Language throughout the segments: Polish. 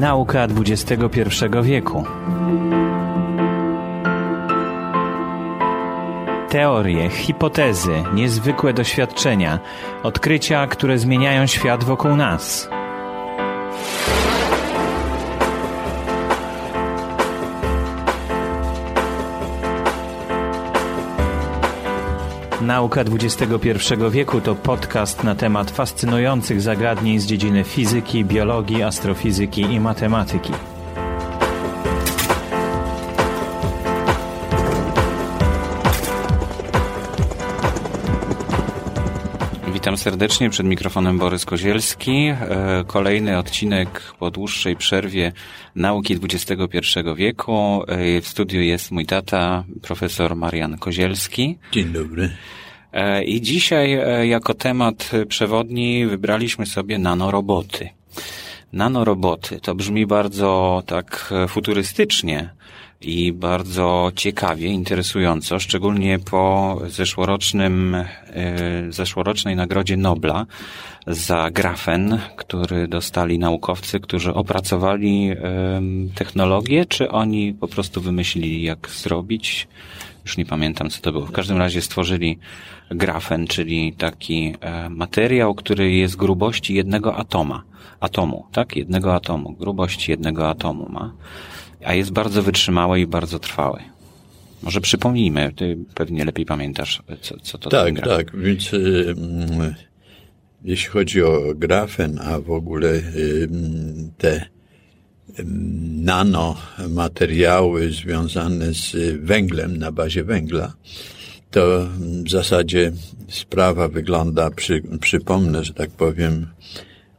Nauka XXI wieku. Teorie, hipotezy, niezwykłe doświadczenia, odkrycia, które zmieniają świat wokół nas. Nauka XXI wieku to podcast na temat fascynujących zagadnień z dziedziny fizyki, biologii, astrofizyki i matematyki. Witam serdecznie, przed mikrofonem Borys Kozielski. E, kolejny odcinek po dłuższej przerwie nauki XXI wieku. E, w studiu jest mój tata, profesor Marian Kozielski. Dzień dobry. E, I dzisiaj jako temat przewodni wybraliśmy sobie nanoroboty. Nanoroboty to brzmi bardzo tak futurystycznie, i bardzo ciekawie, interesująco, szczególnie po zeszłorocznym, e, zeszłorocznej nagrodzie Nobla za grafen, który dostali naukowcy, którzy opracowali technologię, czy oni po prostu wymyślili, jak zrobić. Już nie pamiętam, co to było. W każdym razie stworzyli grafen, czyli taki e, materiał, który jest grubości jednego atoma. Atomu, tak? Jednego atomu. Grubości jednego atomu ma a jest bardzo wytrzymały i bardzo trwały. Może przypomnijmy, ty pewnie lepiej pamiętasz, co, co to Tak, tak, więc y, mm, jeśli chodzi o grafen, a w ogóle y, te y, nanomateriały związane z węglem na bazie węgla, to w zasadzie sprawa wygląda, przy, przypomnę, że tak powiem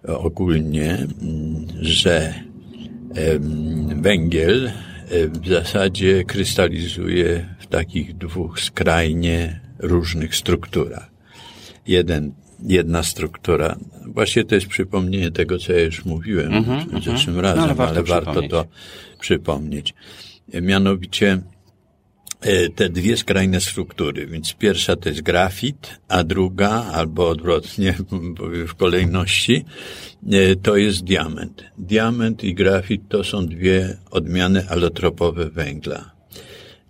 ogólnie, mm, że węgiel w zasadzie krystalizuje w takich dwóch skrajnie różnych strukturach. Jeden, jedna struktura, właśnie to jest przypomnienie tego, co ja już mówiłem mm -hmm, zeszłym mm -hmm. razem, no, ale warto, ale warto to przypomnieć. Mianowicie te dwie skrajne struktury. Więc pierwsza to jest grafit, a druga, albo odwrotnie w kolejności, e, to jest diament. Diament i grafit to są dwie odmiany alotropowe węgla.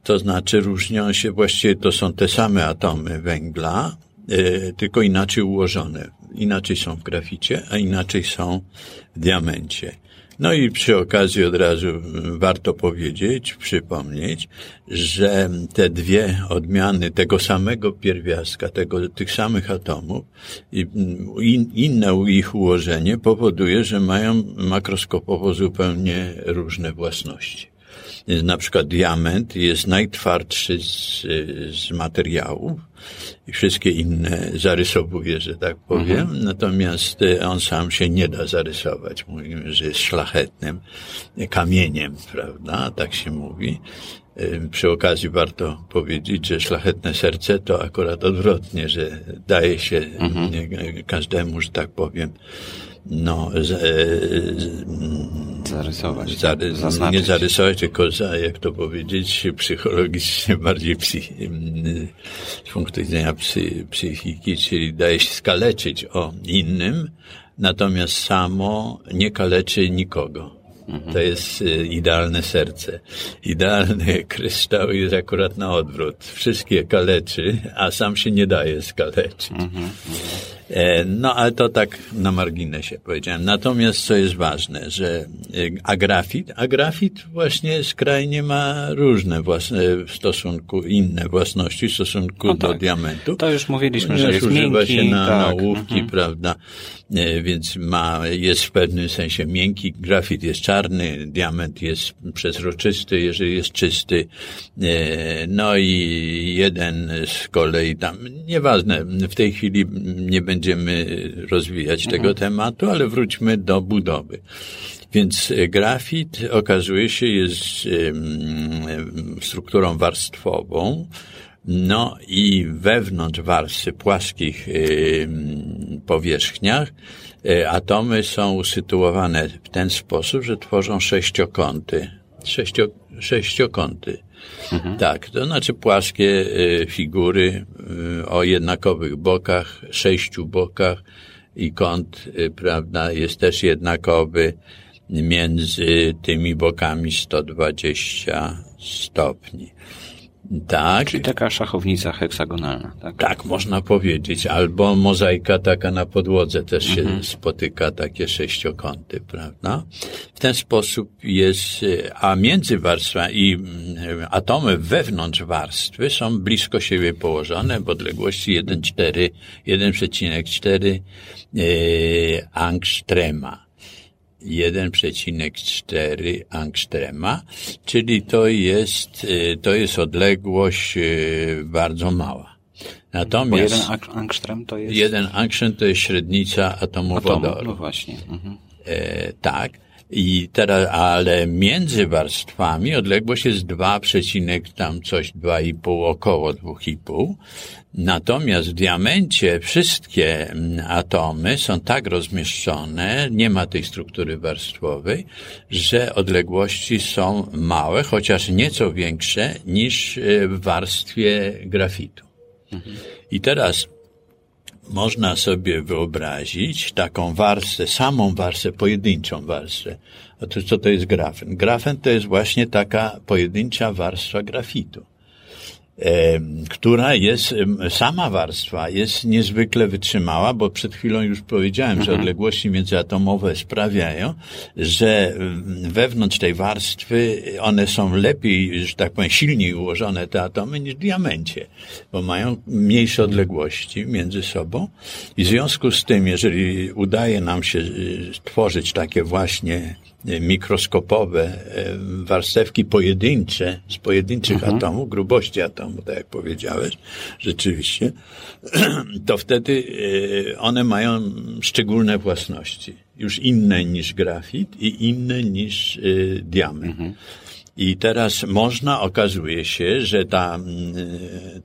To znaczy różnią się, właściwie to są te same atomy węgla, e, tylko inaczej ułożone. Inaczej są w graficie, a inaczej są w diamencie. No i przy okazji od razu warto powiedzieć, przypomnieć, że te dwie odmiany tego samego pierwiastka, tego, tych samych atomów i in, inne ich ułożenie powoduje, że mają makroskopowo zupełnie różne własności. Na przykład diament jest najtwardszy z, z materiałów i wszystkie inne zarysowuje, że tak powiem. Mhm. Natomiast e, on sam się nie da zarysować. Mówimy, że jest szlachetnym kamieniem, prawda? Tak się mówi. E, przy okazji warto powiedzieć, że szlachetne serce to akurat odwrotnie, że daje się mhm. każdemu, że tak powiem, no, z, z, zarysować. Zary, nie zarysować, tylko za, jak to powiedzieć, psychologicznie bardziej psy, z punktu widzenia psy, psychiki, czyli daje się skaleczyć o innym, natomiast samo nie kaleczy nikogo. To jest y, idealne serce. Idealny kryształ jest akurat na odwrót. Wszystkie kaleczy, a sam się nie daje skaleczyć. E, no, ale to tak na marginesie powiedziałem. Natomiast co jest ważne, że y, agrafit, agrafit właśnie skrajnie ma różne własne w stosunku, inne własności w stosunku no do tak. diamentu. To już mówiliśmy, że jest używa miękki. się na tak. nałówki, mhm. prawda, e, więc ma, jest w pewnym sensie miękki, grafit jest czarny, diament jest przezroczysty, jeżeli jest czysty, e, no i jeden z kolei tam, nieważne, w tej chwili nie będzie będziemy rozwijać mhm. tego tematu, ale wróćmy do budowy. Więc e, grafit okazuje się jest strukturą warstwową, no i wewnątrz warstwy płaskich powierzchniach e, atomy są usytuowane w ten sposób, że tworzą sześciokąty. Sześcio, sześciokąty. Mhm. Tak, to znaczy płaskie y, figury y, o jednakowych bokach, sześciu bokach i kąt, y, prawda, jest też jednakowy. między tymi bokami 120 stopni. Tak. Czyli taka szachownica heksagonalna, tak? Tak, można powiedzieć. Albo mozaika taka na podłodze też się mhm. spotyka, takie sześciokąty, prawda? W ten sposób jest, a między warstwami i mm, atomy wewnątrz warstwy są blisko siebie położone w odległości 1,4, 1,4 e, angstrema. 1,4 angstrema, czyli to jest, y, to jest odległość y, bardzo mała. Natomiast... Bo jeden angstrem to jest... Jeden angstrem to jest średnica atomu, atomu wodoru. No właśnie. Mhm. E, tak. I teraz, ale między warstwami odległość jest 2, tam coś 2,5, około 2,5. Natomiast w diamencie wszystkie mm, atomy są tak rozmieszczone, nie ma tej struktury warstwowej, że odległości są małe, chociaż nieco większe niż e, w warstwie grafitu. Mhm. I teraz można sobie wyobrazić taką warstwę, samą warstwę, pojedynczą warstwę. To co to jest grafen? Grafen to jest właśnie taka pojedyncza warstwa grafitu która jest, sama warstwa jest niezwykle wytrzymała, bo przed chwilą już powiedziałem, mhm. że odległości międzyatomowe sprawiają, że wewnątrz tej warstwy one są lepiej, że tak powiem, silniej ułożone te atomy niż w diamencie, bo mają mniejsze odległości między sobą i w związku z tym, jeżeli udaje nam się y, stworzyć takie właśnie mikroskopowe e, warstewki pojedyncze z pojedynczych mhm. atomów, grubości atomu, tak jak powiedziałeś, rzeczywiście, to wtedy e, one mają szczególne własności, już inne niż grafit i inne niż e, diament. Mhm. I teraz można, okazuje się, że ta, mm,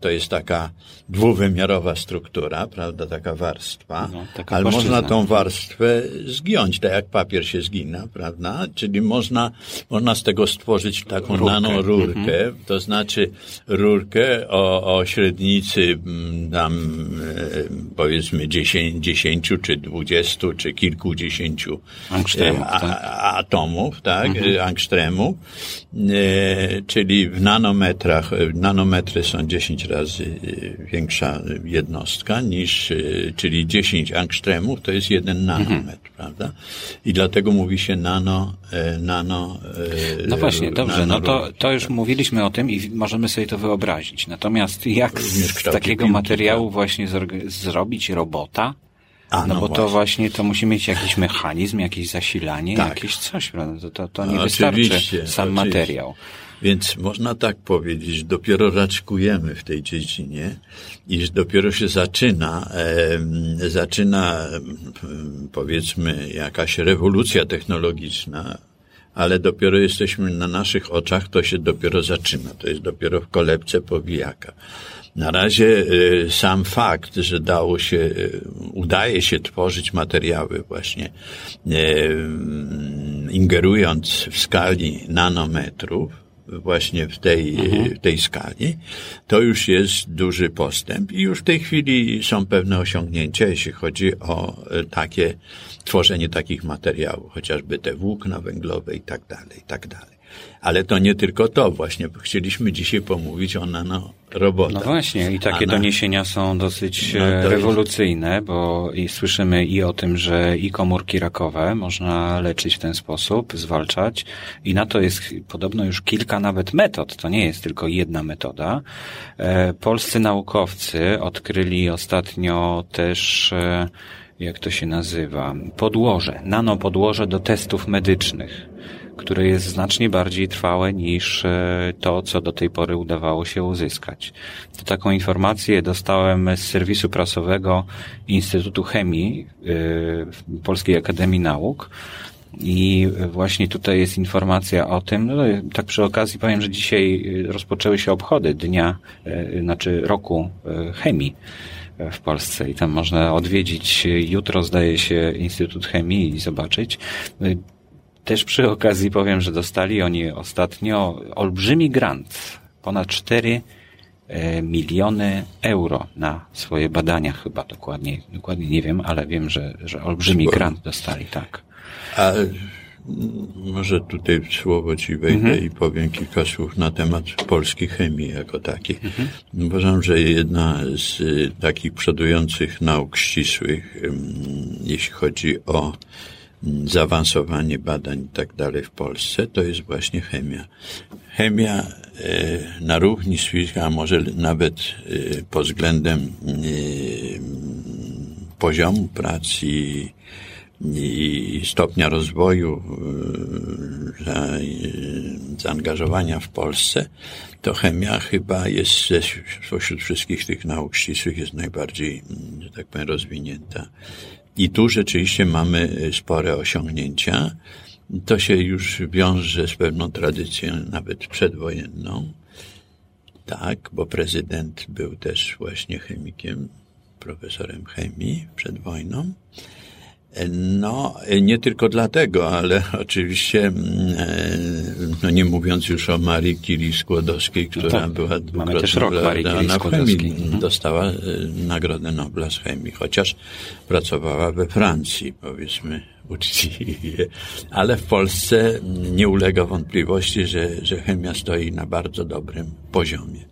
to jest taka dwuwymiarowa struktura, prawda, taka warstwa, no, taka ale można tą warstwę zgiąć, tak jak papier się zgina, prawda, czyli można, można z tego stworzyć taką rurkę. nanorurkę, mhm. to znaczy rurkę o, o średnicy mm, tam e, powiedzmy 10, 10 czy 20 czy kilkudziesięciu angstremów, a, tak? atomów, tak, mhm. angstremów, E, czyli w nanometrach, e, nanometry są 10 razy e, większa jednostka niż, czyli 10 angstremów to jest jeden nanometr, mhm. prawda? I dlatego mówi się nano, nano. No właśnie, dobrze, no to, to już mówiliśmy o tym i możemy sobie to wyobrazić. Natomiast jak z takiego materiału tak. właśnie zrobić robota, a, no, no, bo właśnie. to właśnie to musi mieć jakiś mechanizm, jakieś zasilanie, tak. jakieś coś, prawda? To, to, to nie no, wystarczy sam oczywiście. materiał. Więc można tak powiedzieć, że dopiero raczkujemy w tej dziedzinie i że dopiero się zaczyna, e, zaczyna powiedzmy jakaś rewolucja technologiczna, ale dopiero jesteśmy na naszych oczach, to się dopiero zaczyna. To jest dopiero w kolebce powijaka. Na razie y, sam fakt, że dało się, y, udaje się tworzyć materiały właśnie y, ingerując w skali nanometrów, właśnie w tej, mhm. w tej skali, to już jest duży postęp i już w tej chwili są pewne osiągnięcia, jeśli chodzi o takie tworzenie takich materiałów, chociażby te włókna węglowe i tak dalej, i tak dalej. Ale to nie tylko to, właśnie chcieliśmy dzisiaj pomówić o nanorobotach. No właśnie, i takie na... doniesienia są dosyć no e, rewolucyjne, jest... bo i słyszymy i o tym, że i komórki rakowe można leczyć w ten sposób, zwalczać i na to jest podobno już kilka nawet metod, to nie jest tylko jedna metoda. E, polscy naukowcy odkryli ostatnio też e, jak to się nazywa, podłoże, nanopodłoże do testów medycznych które jest znacznie bardziej trwałe niż e, to, co do tej pory udawało się uzyskać. To taką informację dostałem z serwisu prasowego Instytutu Chemii e, Polskiej Akademii Nauk. I właśnie tutaj jest informacja o tym, no tak przy okazji powiem, że dzisiaj rozpoczęły się obchody dnia, e, znaczy roku chemii w Polsce i tam można odwiedzić jutro zdaje się Instytut Chemii i zobaczyć. Też przy okazji powiem, że dostali oni ostatnio olbrzymi grant, ponad 4 e, miliony euro na swoje badania chyba dokładnie, dokładnie nie wiem, ale wiem, że, że olbrzymi grant dostali, tak. A Może tutaj słowo ci wejdę mhm. i powiem kilka słów na temat polskiej chemii jako takiej. Mhm. Uważam, że jedna z y, takich przodujących nauk ścisłych, jeśli chodzi o zaawansowanie badań i tak dalej w Polsce, to jest właśnie chemia. Chemia y, na równi z fizyką, a może nawet y, pod względem poziomu pracy i stopnia rozwoju e, zaangażowania w Polsce, to chemia chyba jest spośród wszystkich tych nauk ścisłych jest najbardziej, że tak powiem, rozwinięta. I tu rzeczywiście mamy spore osiągnięcia. To się już wiąże z pewną tradycją, nawet przedwojenną. Tak, bo prezydent był też właśnie chemikiem, profesorem chemii przed wojną. No, nie tylko dlatego, ale oczywiście, mm, e, no nie mówiąc już o Marii Curie Skłodowskiej, która no tak, była rok Marii Curie Skłodowskiej. Mhm. Dostała e, Nagrodę Nobla z chemii, chociaż pracowała we Francji, powiedzmy, uczciwie. Ale w Polsce nie ulega wątpliwości, że, że chemia stoi na bardzo dobrym poziomie.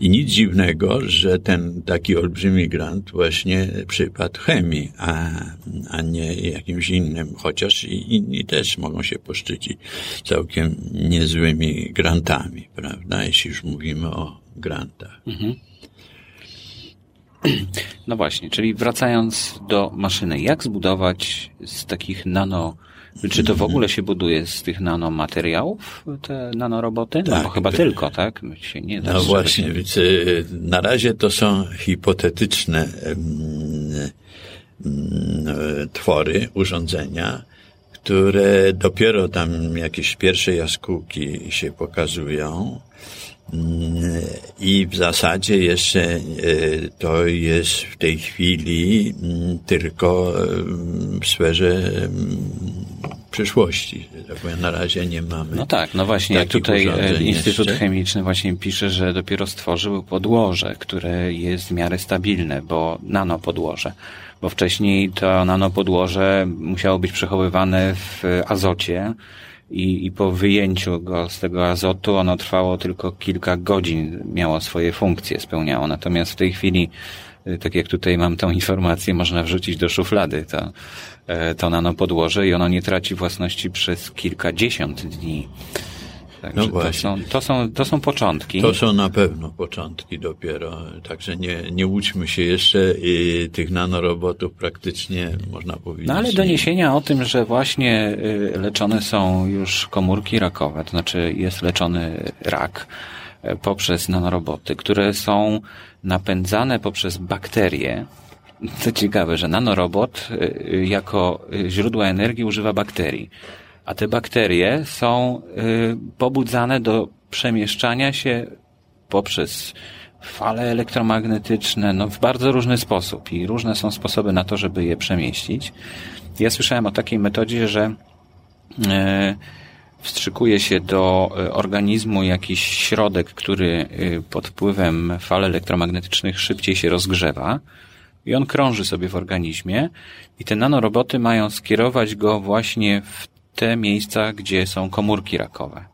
I nic dziwnego, że ten taki olbrzymi grant właśnie przypadł chemii, a, a nie jakimś innym, chociaż i inni też mogą się poszczycić całkiem niezłymi grantami, prawda, jeśli już mówimy o grantach. Mhm. No właśnie, czyli wracając do maszyny, jak zbudować z takich nano czy to w ogóle się buduje z tych nanomateriałów, te nanoroboty? Tak, no bo tak. chyba tylko, tak? Się nie da no właśnie, więc y, na razie to są hipotetyczne twory, urządzenia, które dopiero tam jakieś pierwsze jaskółki się pokazują. I w zasadzie jeszcze e, to jest w tej chwili mm, tylko w sferze przyszłości. Tak na razie nie mamy. No tak, no właśnie, jak tutaj e, Instytut jeszcze. Chemiczny właśnie pisze, że dopiero stworzył podłoże, które jest w miarę stabilne, bo nanopodłoże. Bo wcześniej to nanopodłoże musiało być przechowywane w azocie, i, i po wyjęciu go z tego azotu ono trwało tylko kilka godzin, miało swoje funkcje, spełniało. Natomiast w tej chwili, y, tak jak tutaj mam tą informację, można wrzucić do szuflady to, e, to nanopodłoże i ono nie traci własności przez kilkadziesiąt dni. Także no. To są, to, są, to są początki. To są na pewno początki dopiero. Także nie, nie łudźmy się jeszcze i tych nanorobotów praktycznie można powiedzieć. No ale doniesienia o tym, że właśnie y, leczone są już komórki rakowe, to znaczy jest leczony rak y, poprzez nanoroboty, które są napędzane poprzez bakterie, co ciekawe, że nanorobot y, jako źródła energii używa bakterii a te bakterie są y, pobudzane do przemieszczania się poprzez fale elektromagnetyczne, no w bardzo różny sposób. I różne są sposoby na to, żeby je przemieścić. Ja słyszałem o takiej metodzie, że y, wstrzykuje się do y, organizmu jakiś środek, który pod wpływem fal elektromagnetycznych szybciej się rozgrzewa. I on krąży sobie w organizmie. I te nanoroboty mają skierować go właśnie w te miejsca, gdzie są komórki rakowe.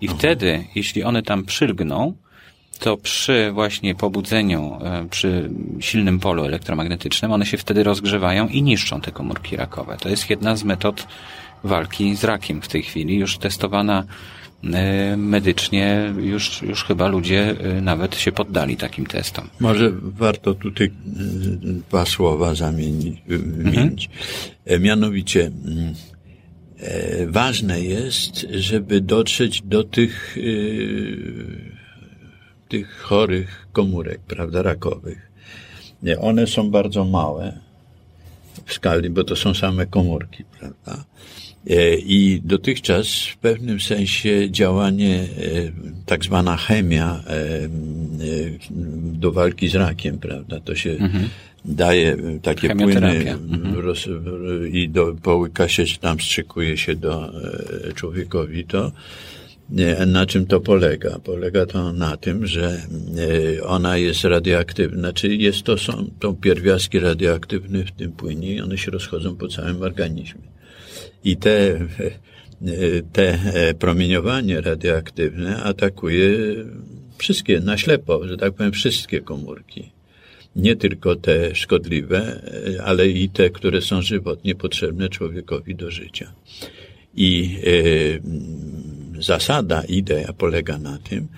I mhm. wtedy, jeśli one tam przylgną, to przy właśnie pobudzeniu, e, przy silnym polu elektromagnetycznym, one się wtedy rozgrzewają i niszczą te komórki rakowe. To jest jedna z metod walki z rakiem w tej chwili, już testowana e, medycznie, już, już chyba ludzie e, nawet się poddali takim testom. Może warto tutaj dwa słowa zamienić. wymienić. Mhm. Mianowicie, mm, ważne jest, żeby dotrzeć do tych, e, tych chorych komórek, prawda, rakowych. One są bardzo małe w skali, bo to są same komórki, prawda. E, I dotychczas w pewnym sensie działanie, tak zwana chemia do walki z rakiem, prawda, to się mhm daje takie płyny mhm. roz, i do, po łykasie tam strzykuje się do e, człowiekowi to. Na czym to polega? Polega to na tym, że e, ona jest radioaktywna, czyli jest to, są to pierwiastki radioaktywne w tym płynie i one się rozchodzą po całym organizmie. I te, te promieniowanie radioaktywne atakuje wszystkie, na ślepo, że tak powiem, wszystkie komórki. Nie tylko te szkodliwe, ale i te, które są żywotnie potrzebne człowiekowi do życia. I e, zasada, idea polega na tym,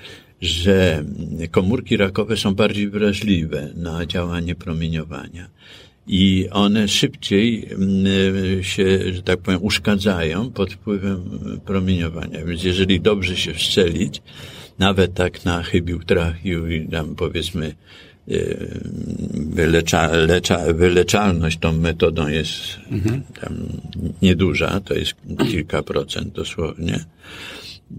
że komórki rakowe są bardziej wrażliwe na działanie promieniowania i one szybciej się, że tak powiem, uszkadzają pod wpływem promieniowania. Więc jeżeli dobrze się wstrzelić, nawet tak na chybił trachił i tam powiedzmy y, wylecza, lecza, wyleczalność tą metodą jest mhm. nieduża, to jest kilka procent dosłownie,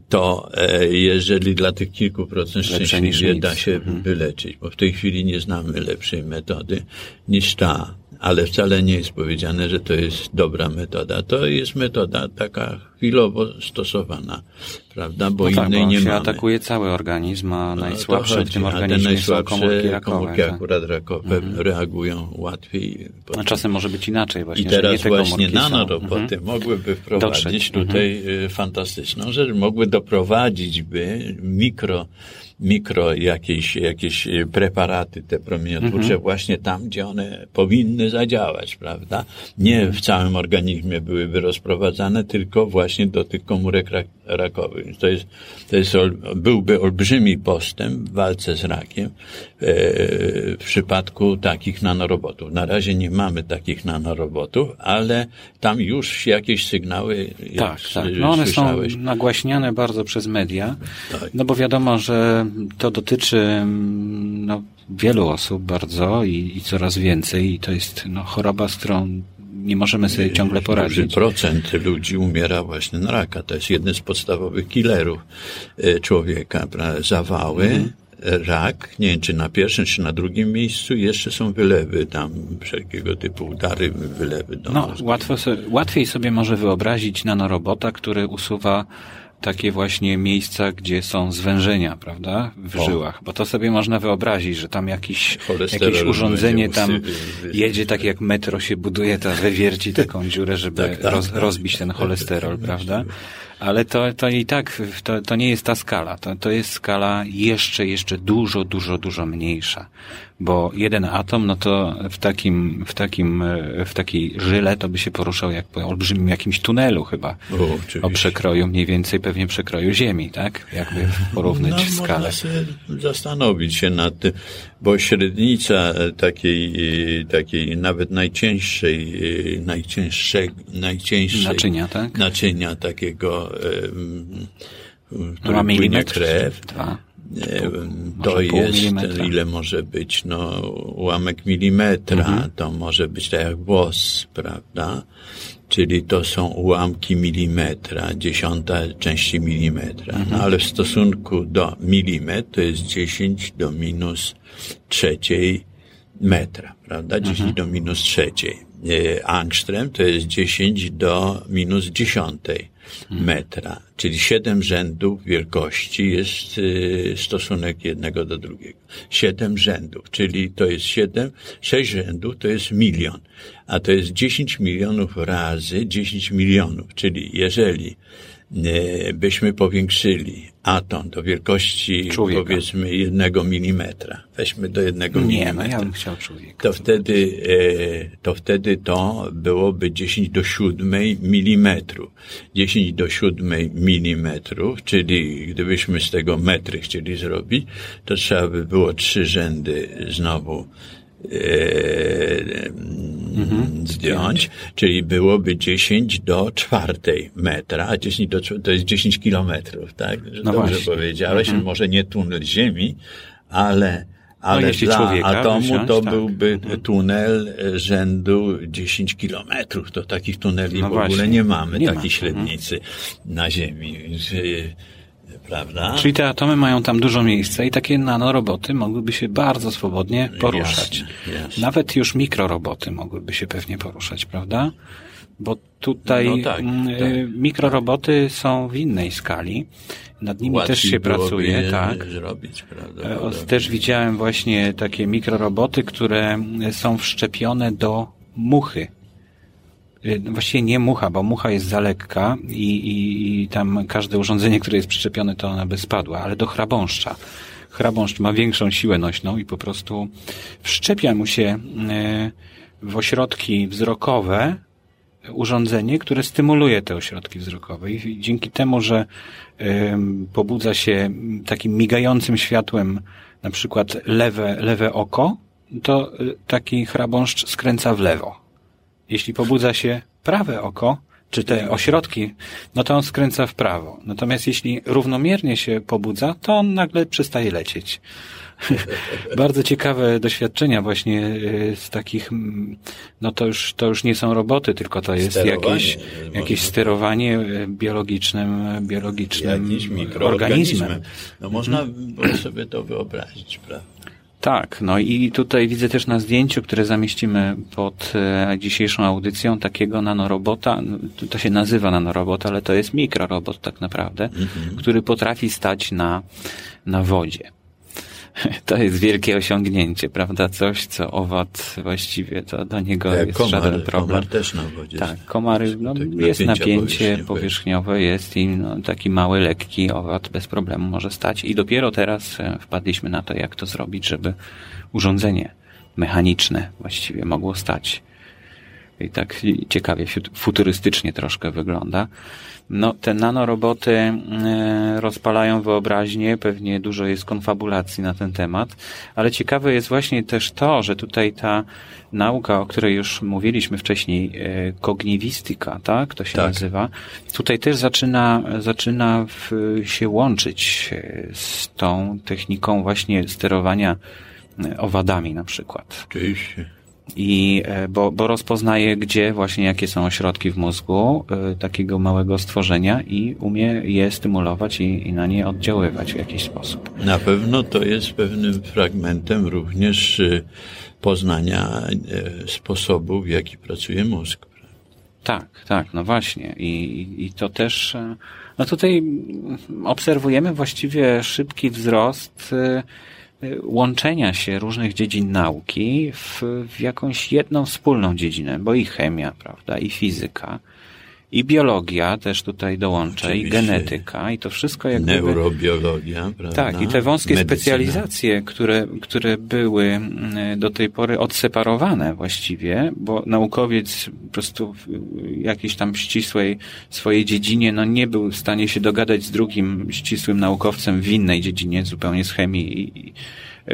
to e, jeżeli dla tych kilku procent szczęśliwie da się mhm. wyleczyć, bo w tej chwili nie znamy lepszej metody niż ta ale wcale nie jest powiedziane, że to jest dobra metoda. To jest metoda taka chwilowo stosowana, prawda? Bo no tak, innej bo nie się mamy. atakuje cały organizm, a no, najsłabsze w tym organizmie są komórki rakowe. komórki tak. akurat rakowe mhm. reagują łatwiej. A czasem może być inaczej właśnie, I teraz właśnie nanoroboty mhm. mogłyby wprowadzić Dotrzeć. tutaj mhm. fantastyczną rzecz, mogły doprowadzić by mikro mikro jakieś, jakieś preparaty te promieniotwórcze Mhm. właśnie tam, gdzie one powinny zadziałać, prawda? Nie w całym organizmie byłyby rozprowadzane, tylko właśnie do tych komórek rak, rakowych. To jest, to jest, byłby olbrzymi postęp w walce z rakiem e, w przypadku takich nanorobotów. Na razie nie mamy takich nanorobotów, ale tam już jakieś sygnały Tak, tak. No one słyszałeś. są nagłaśniane bardzo przez media, Tak. no bo wiadomo, że to dotyczy mm, no, wielu osób bardzo i, i coraz więcej i to jest no, choroba, z którą nie możemy sobie ciągle Duży poradzić. procent ludzi umiera właśnie na raka. To jest jeden z podstawowych killerów e, człowieka. Zawały, Mhm. rak, nie wiem czy na pierwszym, czy na drugim miejscu, jeszcze są wylewy tam, wszelkiego typu udary, wylewy do No, łatwo sobie, łatwiej sobie może wyobrazić nanorobota, który usuwa takie właśnie miejsca, gdzie są zwężenia, prawda, w O. żyłach. Bo to sobie można wyobrazić, że tam jakiś, jakieś urządzenie tam jedzie tak jak metro się buduje, to wywierci taką dziurę, żeby Tak, tak, roz, tak. rozbić ten cholesterol, prawda? Ale to, to i tak, to, to nie jest ta skala. To, to jest skala jeszcze, jeszcze dużo, dużo, dużo mniejsza. Bo jeden atom, no to w takim, w takim, e, w takiej żyle to by się poruszał jak po olbrzymim jakimś tunelu chyba. O. O przekroju, mniej więcej pewnie przekroju Ziemi, tak? Jakby porównać no, skalę. Można sobie zastanowić się nad tym, bo średnica e, takiej, e, takiej nawet najcięższej, e, najcięższej, najcięższej Naczynia, tak? naczynia takiego, e, m, w No, płynie milimetr, krew, dwa. E, To jest, ile może być, no, ułamek milimetra, Mhm. to może być tak jak włos, prawda? Czyli to są ułamki milimetra, dziesiąta części milimetra. Mhm. No ale w stosunku do milimetr to jest 10 do minus trzeciej metra, prawda? Mhm. 10 do minus trzeciej. E, Angstrem to jest 10 do minus dziesiątej Mhm. Metra, czyli siedem rzędów wielkości jest y, stosunek jednego do drugiego. Siedem rzędów, czyli to jest siedem, sześć rzędów to jest milion, a to jest 10 milionów razy 10 milionów, czyli jeżeli byśmy powiększyli atom do wielkości Człowieka. powiedzmy jednego milimetra, weźmy do jednego Nie, no milimetra ja bym chciał człowieka. to wtedy, e, to wtedy to byłoby 10 do 7 milimetrów. 10 do 7 milimetrów, czyli gdybyśmy z tego metry chcieli zrobić, to trzeba by było trzy rzędy znowu e, zdjąć, czyli byłoby 10 do czwartej metra, a 10 do, to jest 10 kilometrów, tak? No Dobrze właśnie. powiedziałeś, może nie tunel Ziemi, ale, ale jeśli dla atomu wziąć, to tak. byłby tunel e, rzędu 10 kilometrów. To takich tuneli No w ogóle właśnie. nie mamy, Nie ma. takiej średnicy na Ziemi. Prawda? Czyli te atomy mają tam dużo miejsca i takie nanoroboty mogłyby się bardzo swobodnie poruszać. Jasne, jasne. Nawet już mikroroboty mogłyby się pewnie poruszać, prawda? Bo tutaj No tak, mm, tak. y, mikroroboty są w innej skali. Nad nimi Łatwiej też się pracuje, je tak. zrobić, E, Też widziałem właśnie takie mikroroboty, które są wszczepione do muchy. Y, właściwie nie mucha, bo mucha jest za lekka i, i, i tam każde urządzenie, które jest przyczepione, to ona by spadła, ale do chrabąszcza. Chrabąszcz ma większą siłę nośną i po prostu wszczepia mu się y, w ośrodki wzrokowe urządzenie, które stymuluje te ośrodki wzrokowe i dzięki temu, że pobudza się takim migającym światłem na przykład lewe, lewe oko, to y, taki chrabąszcz skręca w lewo. Jeśli pobudza się prawe oko, czy te ośrodki, no to on skręca w prawo. Natomiast jeśli równomiernie się pobudza, to on nagle przestaje lecieć. Bardzo ciekawe doświadczenia właśnie y, z takich, mm, no to już, to już nie są roboty, tylko to jest jakieś, jakieś sterowanie y, biologicznym, biologicznym organizmem. No można mhm. sobie to wyobrazić, prawda? Tak, no i tutaj widzę też na zdjęciu, które zamieścimy pod e, dzisiejszą audycją, takiego nanorobota, to się nazywa nanorobot, ale to jest mikrorobot tak naprawdę, mhm. który potrafi stać na, na wodzie. To jest wielkie osiągnięcie, prawda? Coś, co owad właściwie to do niego e, jest komar, żaden problem. Komar też na wodzie. Tak, komary, no, tak jest napięcie powierzchniowe, jest i no, taki mały, lekki owad bez problemu może stać. I dopiero teraz e, wpadliśmy na to, jak to zrobić, żeby urządzenie mechaniczne właściwie mogło stać. I tak ciekawie, futurystycznie troszkę wygląda. No, te nanoroboty e, rozpalają wyobraźnię, pewnie dużo jest konfabulacji na ten temat, ale ciekawe jest właśnie też to, że tutaj ta nauka, o której już mówiliśmy wcześniej, e, kogniwistyka, tak, to się tak. nazywa, tutaj też zaczyna, zaczyna w, się łączyć e, z tą techniką właśnie sterowania owadami na przykład. Oczywiście i e, bo, bo rozpoznaje, gdzie właśnie jakie są ośrodki w mózgu y, takiego małego stworzenia i umie je stymulować i, i, na nie oddziaływać w jakiś sposób. Na pewno to jest pewnym fragmentem również y, poznania sposobu, w jaki pracuje mózg. Tak, tak, no właśnie. I, i to też, no tutaj obserwujemy właściwie szybki wzrost łączenia się różnych dziedzin nauki w, w jakąś jedną wspólną dziedzinę, bo i chemia, prawda, i fizyka, i biologia też tutaj dołącza, Oczywiście. i genetyka, i to wszystko jakby... Neurobiologia, prawda? Tak, i te wąskie Medycyna. specjalizacje, które, które były mm, do tej pory odseparowane właściwie, bo naukowiec po prostu w jakiejś tam ścisłej swojej dziedzinie, no nie był w stanie się dogadać z drugim ścisłym naukowcem w innej dziedzinie, zupełnie z chemii i,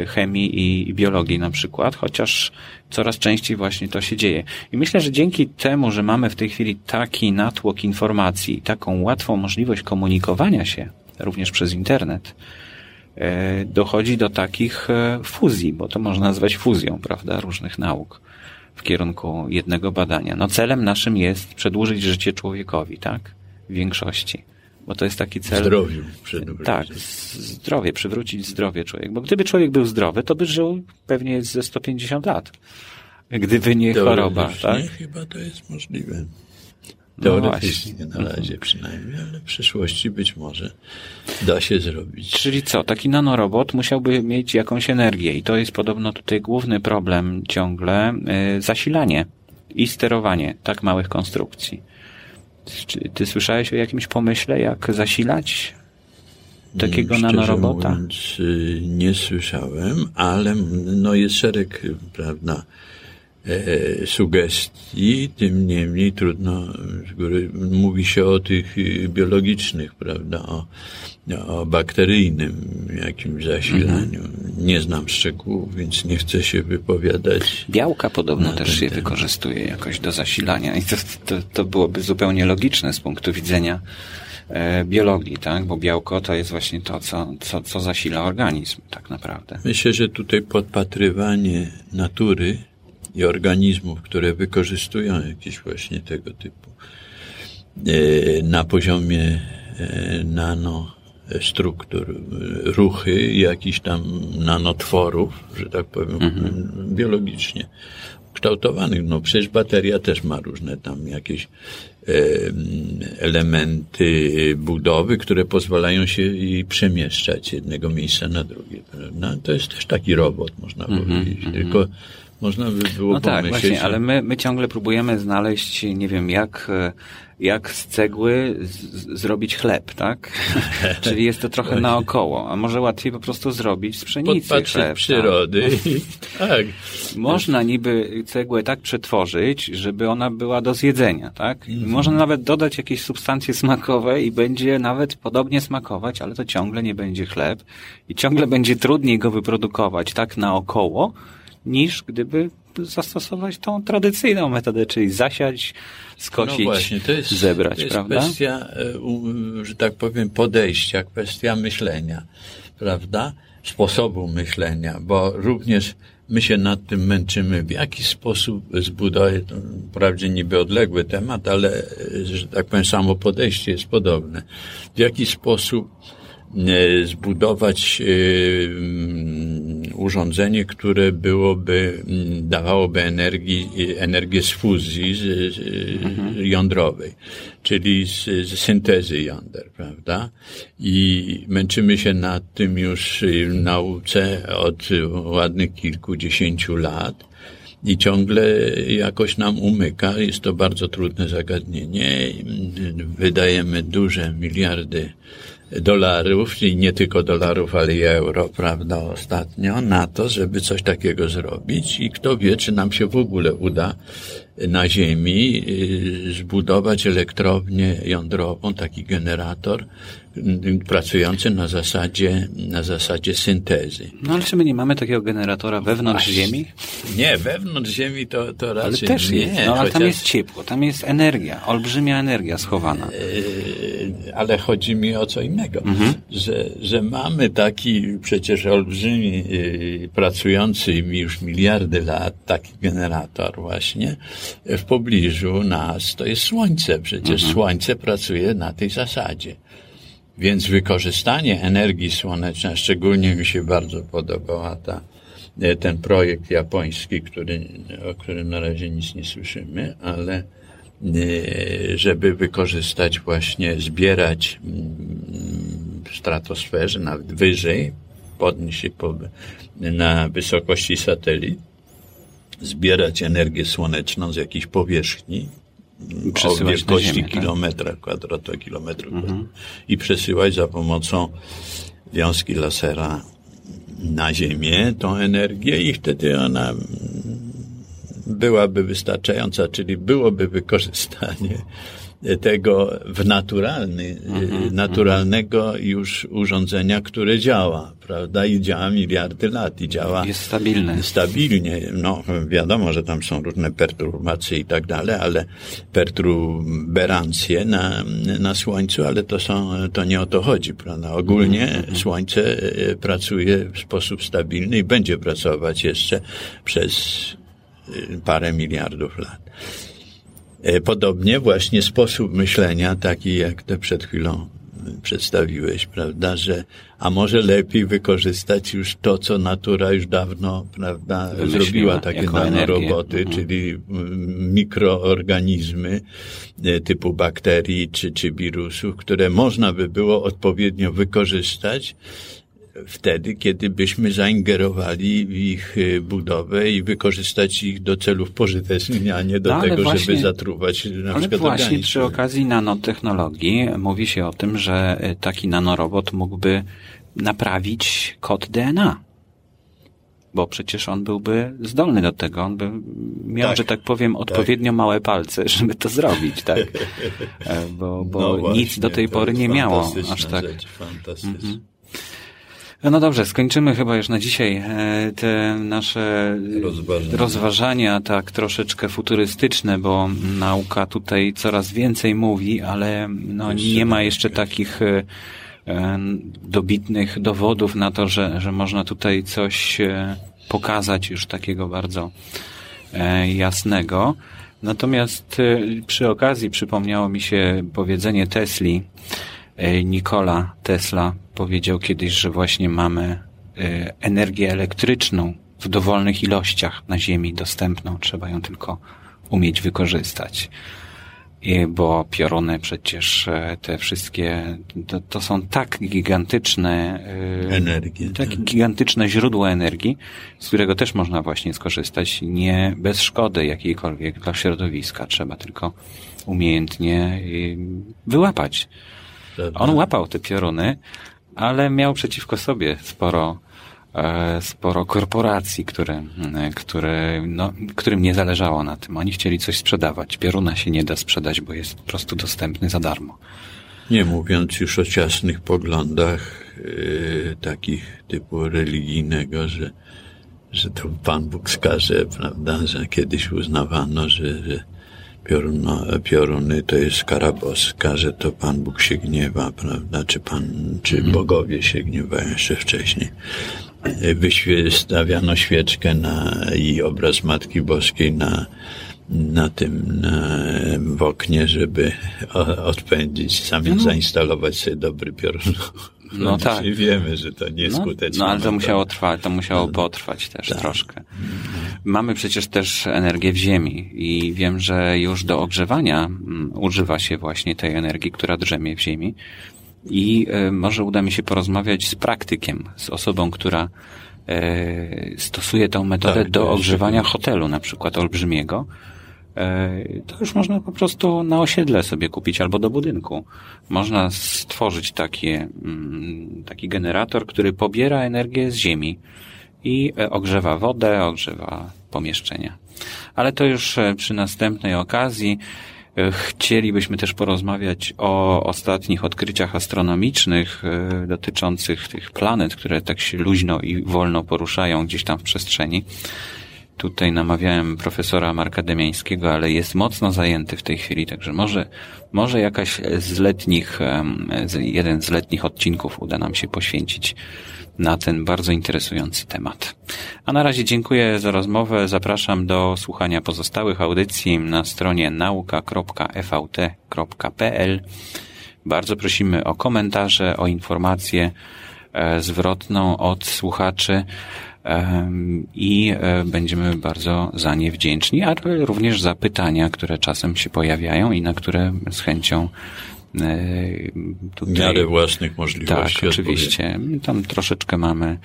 chemii i biologii na przykład, chociaż coraz częściej właśnie to się dzieje. I myślę, że dzięki temu, że mamy w tej chwili taki natłok informacji, taką łatwą możliwość komunikowania się, również przez internet, e, dochodzi do takich e, fuzji, bo to można nazwać fuzją, prawda, różnych nauk w kierunku jednego badania. No celem naszym jest przedłużyć życie człowiekowi, tak? W większości bo to jest taki cel. Zdrowiu przywrócić. Tak, zdrowie, przywrócić zdrowie człowiek. Bo gdyby człowiek był zdrowy, to by żył pewnie ze 150 lat. Gdyby nie choroba, tak? chyba to jest możliwe. No Teoretycznie no na razie przynajmniej, ale w przyszłości być może da się zrobić. Czyli co, taki nanorobot musiałby mieć jakąś energię i to jest podobno tutaj główny problem ciągle, yy, zasilanie i sterowanie tak małych konstrukcji. Czy ty słyszałeś o jakimś pomyśle, jak zasilać takiego Szczerze nanorobota? Mówiąc, y, nie słyszałem, ale no jest szereg, prawda, e, sugestii, tym niemniej trudno, z góry mówi się o tych y, biologicznych, prawda, o o bakteryjnym jakimś zasilaniu. Mhm. Nie znam szczegółów, więc nie chcę się wypowiadać. Białka podobno też się temat. wykorzystuje jakoś do zasilania i to, to, to byłoby zupełnie logiczne z punktu widzenia e, biologii, tak? Bo białko to jest właśnie to, co, co, co zasila organizm tak naprawdę. Myślę, że tutaj podpatrywanie natury i organizmów, które wykorzystują jakieś właśnie tego typu e, na poziomie e, nano struktur, ruchy jakichś tam nanotworów, że tak powiem, mhm. biologicznie kształtowanych. No przecież bateria też ma różne tam jakieś elementy budowy, które pozwalają się i przemieszczać z jednego miejsca na drugie. No, to jest też taki robot, można mhm. powiedzieć. Mhm. Tylko Można by było No tak, pomyśleć... właśnie, ale my, my ciągle próbujemy znaleźć, nie wiem, jak, e, jak z cegły z, z, zrobić chleb, tak? Czyli jest to trochę naokoło, a może łatwiej po prostu zrobić z pszenicy Podpatrzeć chleb. tak? przyrody. i- tak. Można niby cegłę tak przetworzyć, żeby ona była do zjedzenia, tak? Mhm. Można nawet dodać jakieś substancje smakowe i będzie nawet podobnie smakować, ale to ciągle nie będzie chleb i ciągle będzie trudniej go wyprodukować tak naokoło, niż gdyby zastosować tą tradycyjną metodę, czyli zasiać, skosić, no właśnie, to jest, zebrać, to jest prawda? kwestia, e, że tak powiem, podejścia, kwestia myślenia, prawda? Sposobu myślenia, bo również my się nad tym męczymy, w jaki sposób zbudować, wprawdzie niby odległy temat, ale, e, że tak powiem, samo podejście jest podobne. W jaki sposób e, zbudować urządzenie, które byłoby, mm, dawałoby energii, energię z fuzji z, z, jądrowej, czyli z, z syntezy jąder, prawda? I męczymy się nad tym już w nauce od ładnych kilkudziesięciu lat. I ciągle jakoś nam umyka. Jest to bardzo trudne zagadnienie. Wydajemy duże miliardy dolarów, i nie tylko dolarów, ale i euro, prawda, ostatnio, na to, żeby coś takiego zrobić. I kto wie, czy nam się w ogóle uda na Ziemi y, zbudować elektrownię jądrową, taki generator y, pracujący na zasadzie, na zasadzie syntezy. No ale czy my nie mamy takiego generatora wewnątrz Właśnie. Ziemi? Nie, wewnątrz Ziemi to, to Ale raczej też nie. jest, no ale tam chociaż- jest ciepło, tam jest energia, olbrzymia energia schowana. Yy, ale chodzi mi o co innego, że, że mamy taki przecież olbrzymi, yy, pracujący już miliardy lat, taki generator właśnie w pobliżu nas, to jest Słońce. Przecież Słońce pracuje na tej zasadzie. Więc wykorzystanie energii słonecznej, szczególnie mi się bardzo podobała ta, e, ten projekt japoński, który, o którym na razie nic nie słyszymy, ale e, żeby wykorzystać właśnie, zbierać mm, w stratosferze, nawet wyżej, podnieść się po, na wysokości satelit, zbierać energię słoneczną z jakiejś powierzchni, o wielkości Ziemię, tak? kilometra kwadratowego, kilometru i przesyłać za pomocą wiązki lasera na Ziemię tą energię i wtedy ona byłaby wystarczająca, czyli byłoby wykorzystanie tego w naturalny, naturalnego już urządzenia, które działa, prawda? I działa miliardy lat i działa Jest stabilny. stabilnie. No, wiadomo, że tam są różne perturbacje i tak dalej, ale perturberancje na, na Słońcu, ale to są, to nie o to chodzi, prawda? Ogólnie Słońce e, pracuje w sposób stabilny i będzie pracować jeszcze przez e, parę miliardów lat. E, Podobnie właśnie sposób myślenia, taki jak te przed chwilą przedstawiłeś, prawda, że a może lepiej wykorzystać już to, co natura już dawno, prawda, Wymyśliła zrobiła takie nanoroboty, Mhm. czyli mm, mikroorganizmy e, typu bakterii czy, czy wirusów, które można by było odpowiednio wykorzystać wtedy, kiedy byśmy zaingerowali w ich e, budowę i wykorzystać ich do celów pożytecznych, a nie do No, ale tego, właśnie- żeby zatruwać na Ale przykład właśnie organizm. przy okazji nanotechnologii mówi się o tym, że y, taki nanorobot mógłby naprawić kod DNA. Bo przecież on byłby zdolny do tego. On by miał, Tak. że tak powiem, odpowiednio małe palce, żeby to zrobić, tak? E, Bo, bo No właśnie, nic do tej pory nie miało aż tak. Rzecz, fantastyczna. No dobrze, skończymy chyba już na dzisiaj e, te nasze Rozważania. rozważania tak troszeczkę futurystyczne, bo nauka tutaj coraz więcej mówi, ale no, nie ma jeszcze takich e, e, dobitnych dowodów na to, że, że można tutaj coś pokazać już takiego bardzo jasnego. Natomiast przy okazji przypomniało mi się powiedzenie Tesli. E, Nikola Tesla powiedział kiedyś, że właśnie mamy e, energię elektryczną w dowolnych ilościach na Ziemi dostępną. Trzeba ją tylko umieć wykorzystać. bo pioruny przecież e, te wszystkie, to, to są tak gigantyczne e, energie, tak, tak gigantyczne źródło energii, z którego też można właśnie skorzystać, nie bez szkody jakiejkolwiek dla środowiska. Trzeba tylko umiejętnie wyłapać. On łapał te pioruny, ale miał przeciwko sobie sporo E, sporo korporacji, które, które, no, którym nie zależało na tym. Oni chcieli coś sprzedawać. Pioruna się nie da sprzedać, bo jest po prostu dostępny za darmo. Nie mówiąc już o ciasnych poglądach yy, takich typu religijnego, że, że to Pan Bóg skaże, prawda, że kiedyś uznawano, że, że pioruno, pioruny to jest kara boska, że to Pan Bóg się gniewa, prawda, czy Pan, czy mhm. bogowie się gniewają jeszcze wcześniej wystawiano świeczkę na, i obraz Matki Boskiej na, na tym na, w oknie, żeby odpędzić, sami no. zainstalować sobie dobry piorun. No, no tak. Wiemy, że to nieskuteczne. No, no ale to musiało trwać, to musiało no, potrwać też tak. troszkę. Mamy przecież też energię w ziemi i wiem, że już do ogrzewania mm, używa się właśnie tej energii, która drzemie w ziemi i e, może uda mi się porozmawiać z praktykiem, z osobą, która e, stosuje tę metodę tak, do ogrzewania hotelu, na przykład olbrzymiego. E, to już można po prostu na osiedle sobie kupić albo do budynku. Można stworzyć takie, mm, taki generator, który pobiera energię z ziemi i ogrzewa wodę, ogrzewa pomieszczenia. Ale to już przy następnej okazji. Chcielibyśmy też porozmawiać o ostatnich odkryciach astronomicznych e, dotyczących tych planet, które tak się luźno i wolno poruszają gdzieś tam w przestrzeni. Tutaj namawiałem profesora Marka Demiańskiego, ale jest mocno zajęty w tej chwili, także może, może jakaś z letnich, jeden z letnich odcinków uda nam się poświęcić na ten bardzo interesujący temat. A na razie dziękuję za rozmowę. Zapraszam do słuchania pozostałych audycji na stronie nauka.evt.pl. Bardzo prosimy o komentarze, o informację e, zwrotną od słuchaczy i e, będziemy bardzo za nie wdzięczni, ale również za pytania, które czasem się pojawiają i na które z chęcią e, tutaj... W miarę własnych możliwości. Tak, oczywiście. Tam troszeczkę mamy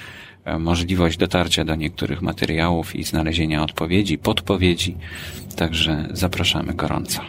e, możliwość dotarcia do niektórych materiałów i znalezienia odpowiedzi, podpowiedzi, także zapraszamy gorąco.